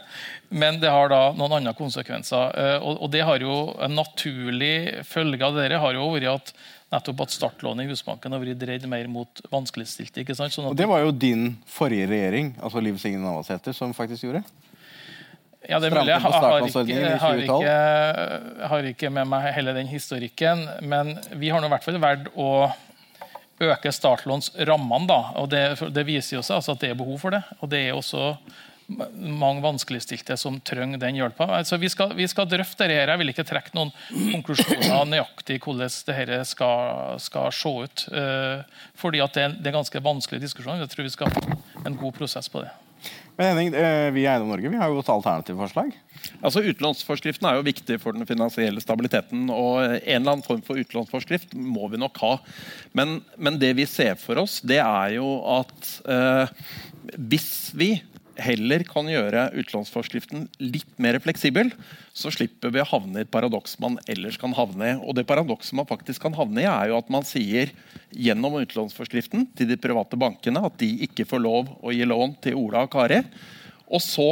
men det har da noen andre konsekvenser. Eh, og, og det har jo En naturlig følge av det har jo vært at nettopp at startlånet i Husbanken har vært dreid mer mot vanskeligstilte. ikke? Sånn og Det var jo din forrige regjering, altså Liv Signe Navarsete, som faktisk gjorde det? Ja, det er mulig. Jeg har, ikke, har, ikke, har ikke med meg hele den historikken. Men vi har nå i hvert fall valgt å øke startlånsrammene. Da. og det, det, viser jo seg altså at det er behov for det. Og det er også mange vanskeligstilte som trenger den hjelpa. Altså, vi, skal, vi skal drøfte det her. Jeg vil ikke trekke noen konklusjoner nøyaktig hvordan dette skal, skal se ut. Uh, fordi at det er, det er ganske vanskelig diskusjon. Jeg tror vi skal ha en god prosess på det. Men Henning, eh, Vi i Eiendom Norge vi har jo et alternativt forslag. Altså Utlånsforskriften er jo viktig for den finansielle stabiliteten. og En eller annen form for utlånsforskrift må vi nok ha. Men, men det vi ser for oss, det er jo at eh, hvis vi heller kan gjøre utlånsforskriften litt mer fleksibel, så slipper vi å havne i et paradoks man ellers kan havne i. Og det paradokset man faktisk kan havne i, er jo at man sier gjennom utlånsforskriften til de private bankene at de ikke får lov å gi lån til Ola og Kari. Og så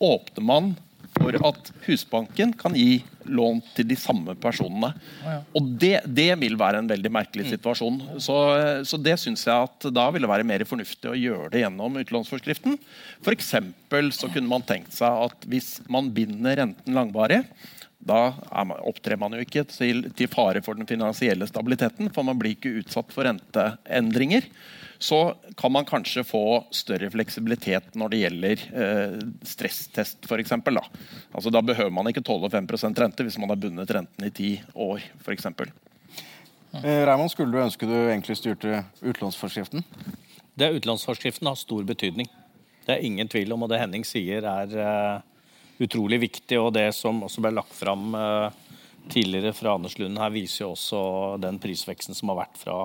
åpner man for at Husbanken kan gi lån til de samme personene. Og det, det, vil være en veldig merkelig mm. situasjon. Så, så, det syns jeg at da vil det være mer fornuftig å gjøre det gjennom utlånsforskriften. F.eks. så kunne man tenkt seg at hvis man binder renten langvarig, da man, opptrer man jo ikke til, til, fare for den finansielle stabiliteten, for man blir ikke utsatt for renteendringer så kan man kanskje få større fleksibilitet når det gjelder eh, stresstest f.eks. Da. Altså, da behøver man ikke tåle 5% rente hvis man har bundet renten i ti år f.eks. Eh, Raymond, skulle du ønske du egentlig styrte utlånsforskriften? Det Utlånsforskriften har stor betydning. Det er ingen tvil om, og det Henning sier er uh, utrolig viktig. Og det som også ble lagt fram uh, tidligere fra Anders Lund her, viser jo også den prisveksten som har vært fra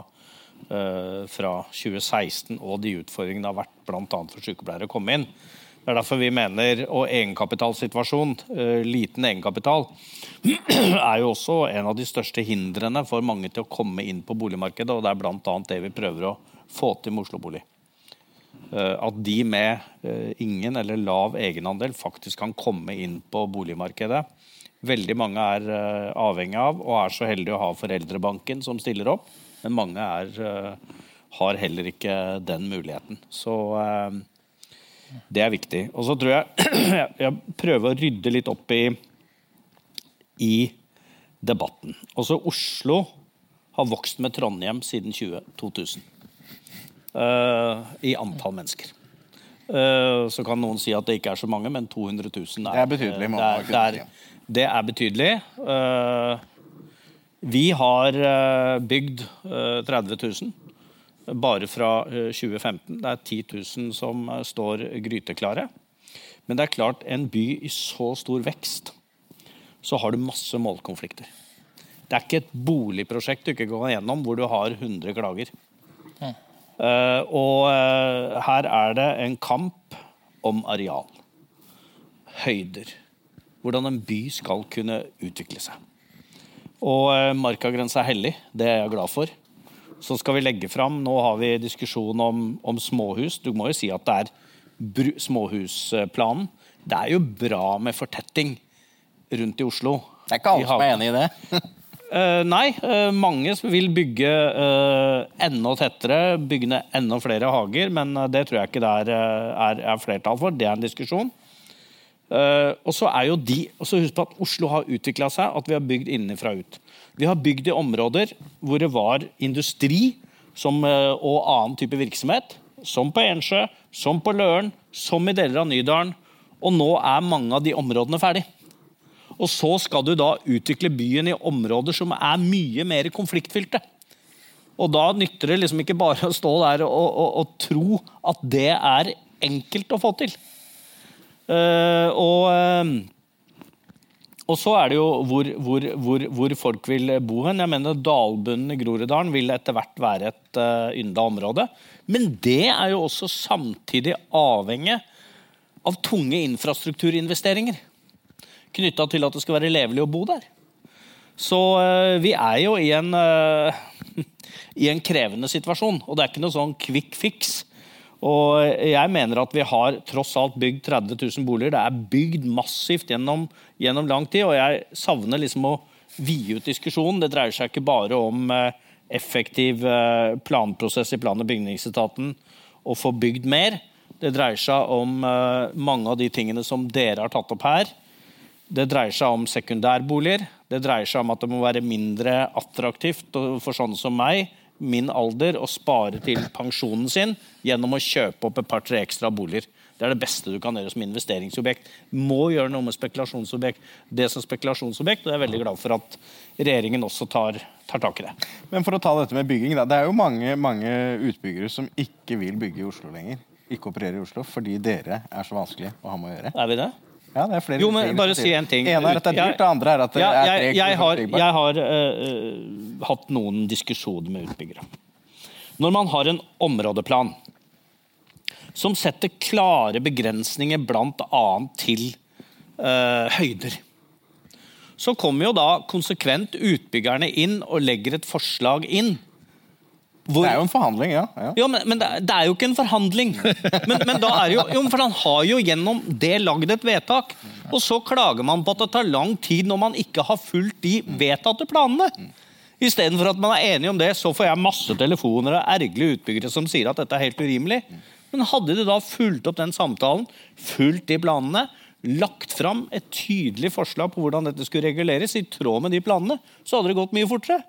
Eh, fra 2016 og de utfordringene det har vært bl.a. for sykepleiere å komme inn. Det er derfor vi mener, og egenkapitalsituasjon, eh, liten egenkapital, er jo også en av de største hindrene for mange til å komme inn på boligmarkedet. og Det er bl.a. det vi prøver å få til med Oslo Bolig. Eh, at de med ingen eller lav egenandel faktisk kan komme inn på boligmarkedet. Veldig mange er avhengig av og er så heldige å ha foreldrebanken som stiller opp men mange er, eh, har heller ikke den muligheten. Så eh, det er viktig. Og så tror jeg jeg prøver å rydde litt opp i, i debatten. Også Oslo har vokst med Trondheim siden 20, 2000. Uh, I antall mennesker. Eh, Så kan noen si at det ikke er så mange, men 200 000 Det er betydelig, det er, det er, det er betydelig. Eh, Vi har eh, bygd eh, 30 000 bare fra eh, 2015. Det er 10 000 som eh, står gryteklare. Men det er klart, en by i så stor vekst, så har du masse målkonflikter. Det er ikke et boligprosjekt du ikke går gjennom hvor du har 100 klager. Eh, og eh, her er det en kamp om areal. Høyder. Hvordan en by skal kunne utvikle seg. Og uh, markagrensa er hellig. Det er jeg glad for. Så skal vi legge fram Nå har vi diskusjon om, om småhus. Du må jo si at det er småhusplanen. Det er jo bra med fortetting rundt i Oslo. Det er ikke alle som er enig i det. Eh, nei, eh, mange vil bygge eh, enda tettere, bygge ned enda flere hager, men det tror jeg ikke det er, er, er flertall for. Det er en diskusjon. Og så er jo de, og så Husk på at Oslo har utvikla seg, at vi har bygd innenfra ut. Vi har bygd i områder hvor det var industri som, og annen type virksomhet, som på Ensjø, som på Løren, som i deler av Nydalen. Og nå er mange av de områdene ferdig. Og så skal du da utvikle byen i områder som er mye mer konfliktfylte. Og da nytter det liksom ikke bare å stå der og, og, og tro at det er enkelt å få til. Uh, og, eh, og så er det jo hvor, hvor, hvor, hvor folk vil bo hen. Jeg mener Dalbunnen i Groruddalen vil etter hvert være et uh, ynda område. Men det er jo også samtidig avhengig av tunge infrastrukturinvesteringer knytta til at det skal være levelig å bo der. Så eh, vi er jo i en, eh, i en krevende situasjon, og det er ikke noe sånn quick fix. Og jeg mener at vi har tross alt bygd 30 000 boliger. Det er bygd massivt gjennom, gjennom lang tid, og jeg savner liksom å vide ut diskusjonen. Det dreier seg ikke bare om eh, effektiv planprosess i plan- og bygningsetaten å få bygd mer. Det dreier seg om mange av de tingene som dere har tatt opp her. Det dreier seg om sekundærboliger. Det dreier seg om at det må være mindre attraktivt for sånne som meg, min alder, å spare til pensjonen sin gjennom å kjøpe opp et par-tre ekstra boliger. Det er det beste du kan gjøre som investeringsobjekt. Må gjøre noe med spekulasjonsobjekt. Det som spekulasjonsobjekt, og jeg er veldig glad for at regjeringen også tar, tar tak i det. Men for å ta dette med bygging, da. Det er jo mange, mange utbyggere som ikke vil bygge i Oslo lenger. Ikke operere i Oslo fordi dere er så vanskelig å ha med å gjøre. Er vi det? Ja, det er flere Jo, men bare si en ting. ene er at det er dyrt, det andre er at det er jeg, tregt jeg har, jeg har eh, hatt noen diskusjoner med utbyggere. Når man har en områdeplan som setter klare begrensninger bl.a. til uh, høyder, så kommer jo da konsekvent utbyggerne inn og legger et forslag inn. Hvor, Det er jo en forhandling, ja. ja. jo, men, men det, er, det er jo ikke en forhandling. Men, men da er jo, jo, for Han har jo gjennom det lagd et vedtak. Og så klager man på at det tar lang tid når man ikke har fulgt de vedtatte planene. Istedenfor at man er enig om det, så får jeg masse telefoner og ergerlige utbyggere som sier at dette er helt urimelig. Men hadde de da fulgt opp den samtalen, fulgt de planene, lagt fram et tydelig forslag på hvordan dette skulle reguleres, i tråd med de planene, så hadde det gått mye fortere.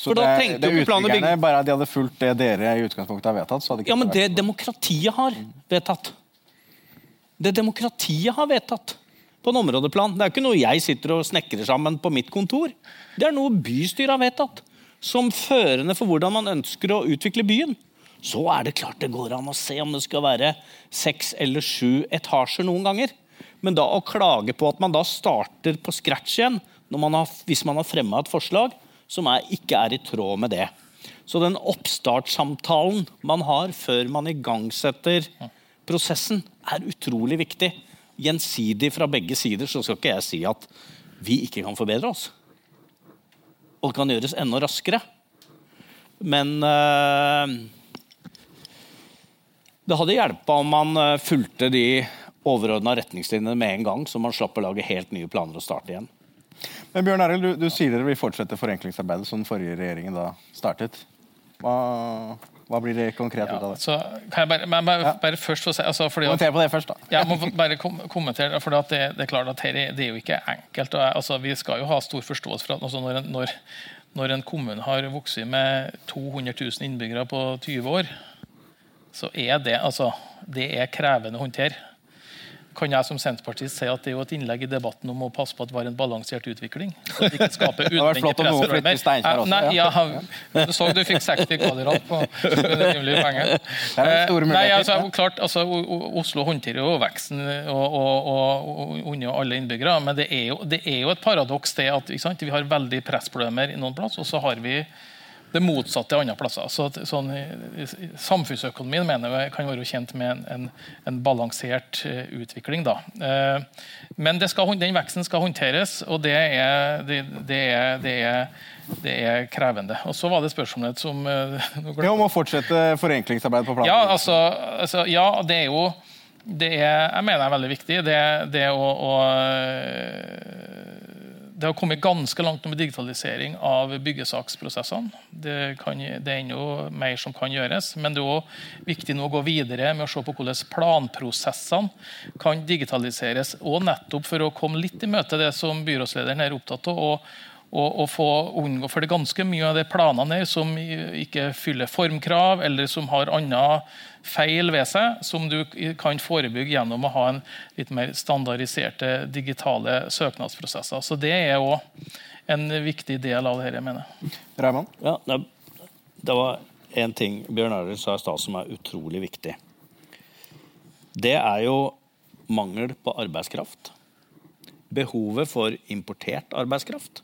Så For da det, trengte det jo ikke plan og utbyggerne bare de hadde fulgt det dere i utgangspunktet har vedtatt, så hadde ikke Ja, men det vært demokratiet har vedtatt. Det demokratiet har vedtatt på en områdeplan. Det er ikke noe jeg sitter og snekrer sammen på mitt kontor. Det er noe bystyret har vedtatt som førende for hvordan man ønsker å utvikle byen. Så er det klart det går an å se om det skal være seks eller sju etasjer noen ganger. Men da å klage på at man da starter på scratch igjen man har, hvis man har fremma et forslag som er, ikke er i tråd med det. Så den oppstartssamtalen man har før man igangsetter prosessen, er utrolig viktig. Gjensidig fra begge sider så skal ikke jeg si at vi ikke kan forbedre oss. Og det kan gjøres enda raskere. Men øh, det hadde hjelpa om man eh, fulgte de overordna retningslinjene med en gang, så man slapp å lage helt nye planer og starte igjen. Men Bjørn Arild, du, du sier dere vil fortsette forenklingsarbeidet som den forrige regjeringen da startet. Hva, hva blir det konkret ut av det? så kan jeg bare, men bare, bare først få si altså, Kommenter på det først, da. Jeg må bare kom kommentere, for det, det er klart at her, er- det er jo ikke enkelt. Og, altså, vi skal jo ha stor forståelse for at altså, når, når, når en kommune har vokst med 200 000 innbyggere på 20 år, så er det, altså, det er krevende å håndtere. Kan jeg som senterpartist si at det er jo et innlegg i debatten om å passe på at vi har en balansert utvikling? Så at det ikke skaper unødvendige pressproblemer. Nei, ja, Du så du fikk 60 kvadrat på rimelige penger. Er det store Nei, altså, klart, altså, Oslo håndterer jo veksten og, og, og, unner alle innbyggere, men det er, jo, det er jo et paradoks det at vi har veldig pressproblemer i noen plass, og så har vi det motsatte andre plasser. Så sånn, Samfunnsøkonomien mener jeg kan være tjent med en, en, en balansert eh, utvikling. Da. Eh, men det skal, den veksten skal håndteres, og det er, det, det er, det er, det er krevende. Og Så var det spørsmålet som eh, Ja, om å fortsette forenklingsarbeidet på planen. ja, altså, altså, ja, det er jo det er, Jeg mener det er veldig viktig. Det, det å, å det har kommet ganske langt med digitalisering av byggesaksprosessene. Det, kan, det er ennå mer som kan gjøres, men det er også viktig nå å gå videre med å se på hvordan planprosessene kan digitaliseres. Og nettopp for å komme litt i møte det som byrådslederen er opptatt av. og og, få unngå, for det er ganske mye av de planene her som ikke fyller formkrav, eller som har andre feil ved seg, som du kan forebygge gjennom å ha en litt mer standardiserte digitale søknadsprosesser. Så det er òg en viktig del av det her, jeg mener. Raymond? Ja, det, det var en ting Bjørn Arild sa i stad som er utrolig viktig. Det er jo mangel på arbeidskraft. Behovet for importert arbeidskraft.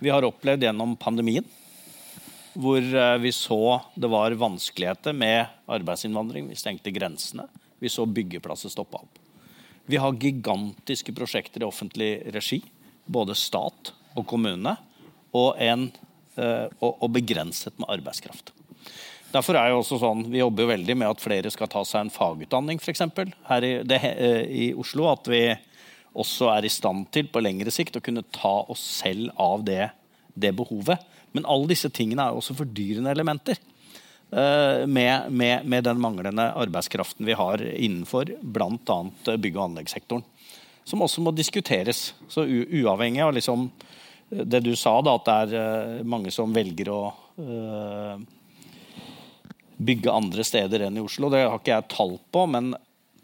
Vi har opplevd gjennom pandemien hvor eh, vi så det var vanskeligheter med arbeidsinnvandring. Vi stengte grensene. Vi så byggeplasser stoppe opp. Vi har gigantiske prosjekter i offentlig regi, både stat og kommune, og, en, eh, og, begrenset med arbeidskraft. Derfor er jo også sånn, Vi jobber jo veldig med at flere skal ta seg en fagutdanning, f.eks. her i, det, eh, i Oslo. At vi også er i stand til på lengre sikt å kunne ta oss selv av det, det behovet. Men alle disse tingene er også fordyrende elementer eh, med, med, med den manglende arbeidskraften vi har innenfor bl.a. bygg- og anleggssektoren. Som også må diskuteres. Så uavhengig av liksom eh, det du sa, da, at det er eh, mange som velger å eh, bygge andre steder enn i Oslo. Det har ikke jeg tall på, men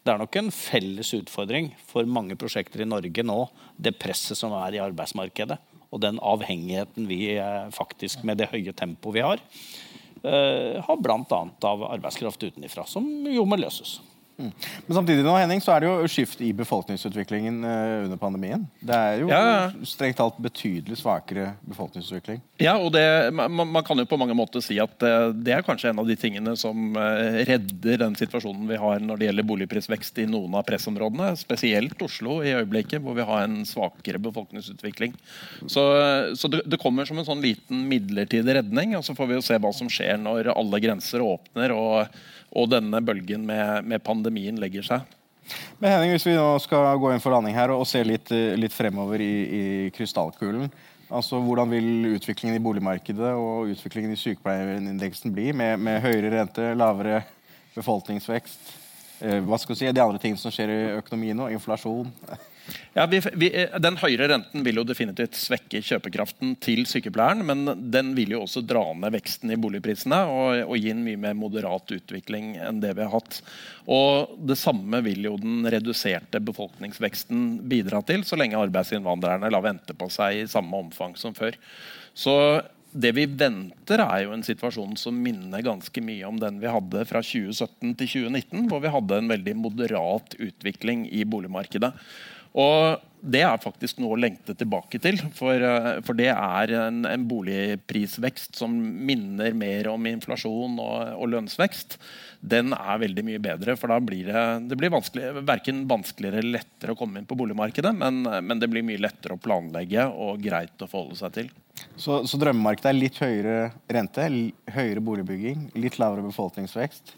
det er nok en felles utfordring for mange prosjekter i Norge nå, det presset som er i arbeidsmarkedet, og den avhengigheten vi eh, faktisk, med det høye tempoet vi har, eh, har bl.a. av arbeidskraft utenfra, som jo må løses. Men samtidig nå, Henning, så er det jo skift i befolkningsutviklingen eh, under pandemien. Det er jo Ja, ja. strengt talt betydelig svakere befolkningsutvikling. Ja, og det, man, man kan jo på mange måter si at eh, det er kanskje en av de tingene som eh, redder den situasjonen vi har når det gjelder boligprisvekst i noen av pressområdene. Spesielt Oslo i øyeblikket, hvor vi har en svakere befolkningsutvikling. Så, så det, det kommer som en sånn liten midlertidig redning, og så får vi jo se hva som skjer når alle grenser åpner og, og denne bølgen med, med pandemien legger seg. Men Henning, hvis vi nå skal gå inn for landing her og, se litt, litt fremover i, i krystallkulen. Altså, Hvordan vil utviklingen i boligmarkedet og utviklingen i sykepleierindeksen bli med, med høyere rente, lavere befolkningsvekst? Eh, hva skal vi si, De andre tingene som skjer i økonomien nå? Inflasjon? Ja, vi, vi, Den høyere renten vil jo definitivt svekke kjøpekraften til sykepleieren, men den vil jo også dra ned veksten i boligprisene og, og gi en mye mer moderat utvikling enn det vi har hatt. Og Det samme vil jo den reduserte befolkningsveksten bidra til, så lenge arbeidsinnvandrerne lar vente på seg i samme omfang som før. Så det vi venter, er jo en situasjon som minner ganske mye om den vi hadde fra 2017 til 2019, hvor vi hadde en veldig moderat utvikling i boligmarkedet. Og det er faktisk noe å lengte tilbake til. For, eh, for det er en, en boligprisvekst som minner mer om inflasjon og, og lønnsvekst. Den er veldig mye bedre, for da blir det, det blir vanskelig, verken vanskeligere eller lettere å komme inn på boligmarkedet, men, men det blir mye lettere å planlegge og greit å forholde seg til. Så, så drømmemarkedet er litt høyere rente, høyere boligbygging, litt lavere befolkningsvekst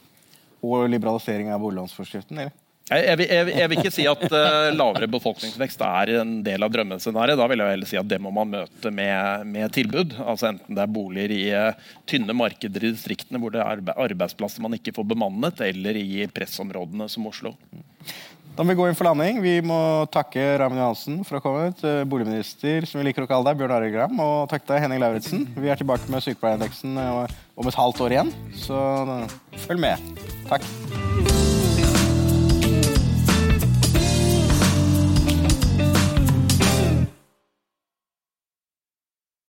og liberalisering av boliglånsforskriften? eller? Jeg, jeg, jeg, jeg vil ikke si at uh, lavere befolkningsvekst er en del av drømmescenarioet. Da vil jeg heller si at det må man møte med, med tilbud. Altså Enten det er boliger i uh, tynne markeder i distriktene hvor det er arbe arbeidsplasser man ikke får bemannet, eller i pressområdene som Oslo. Da må vi gå inn for landing. Vi må takke Raymond Johansen for å komme kommet. eh, Boligminister, som vi liker å kalle deg, Bjørn Arild Gram. Og takk deg, Henning Lauritzen. Vi er tilbake med sykepleierindeksen om et halvt år igjen, så følg med. Takk.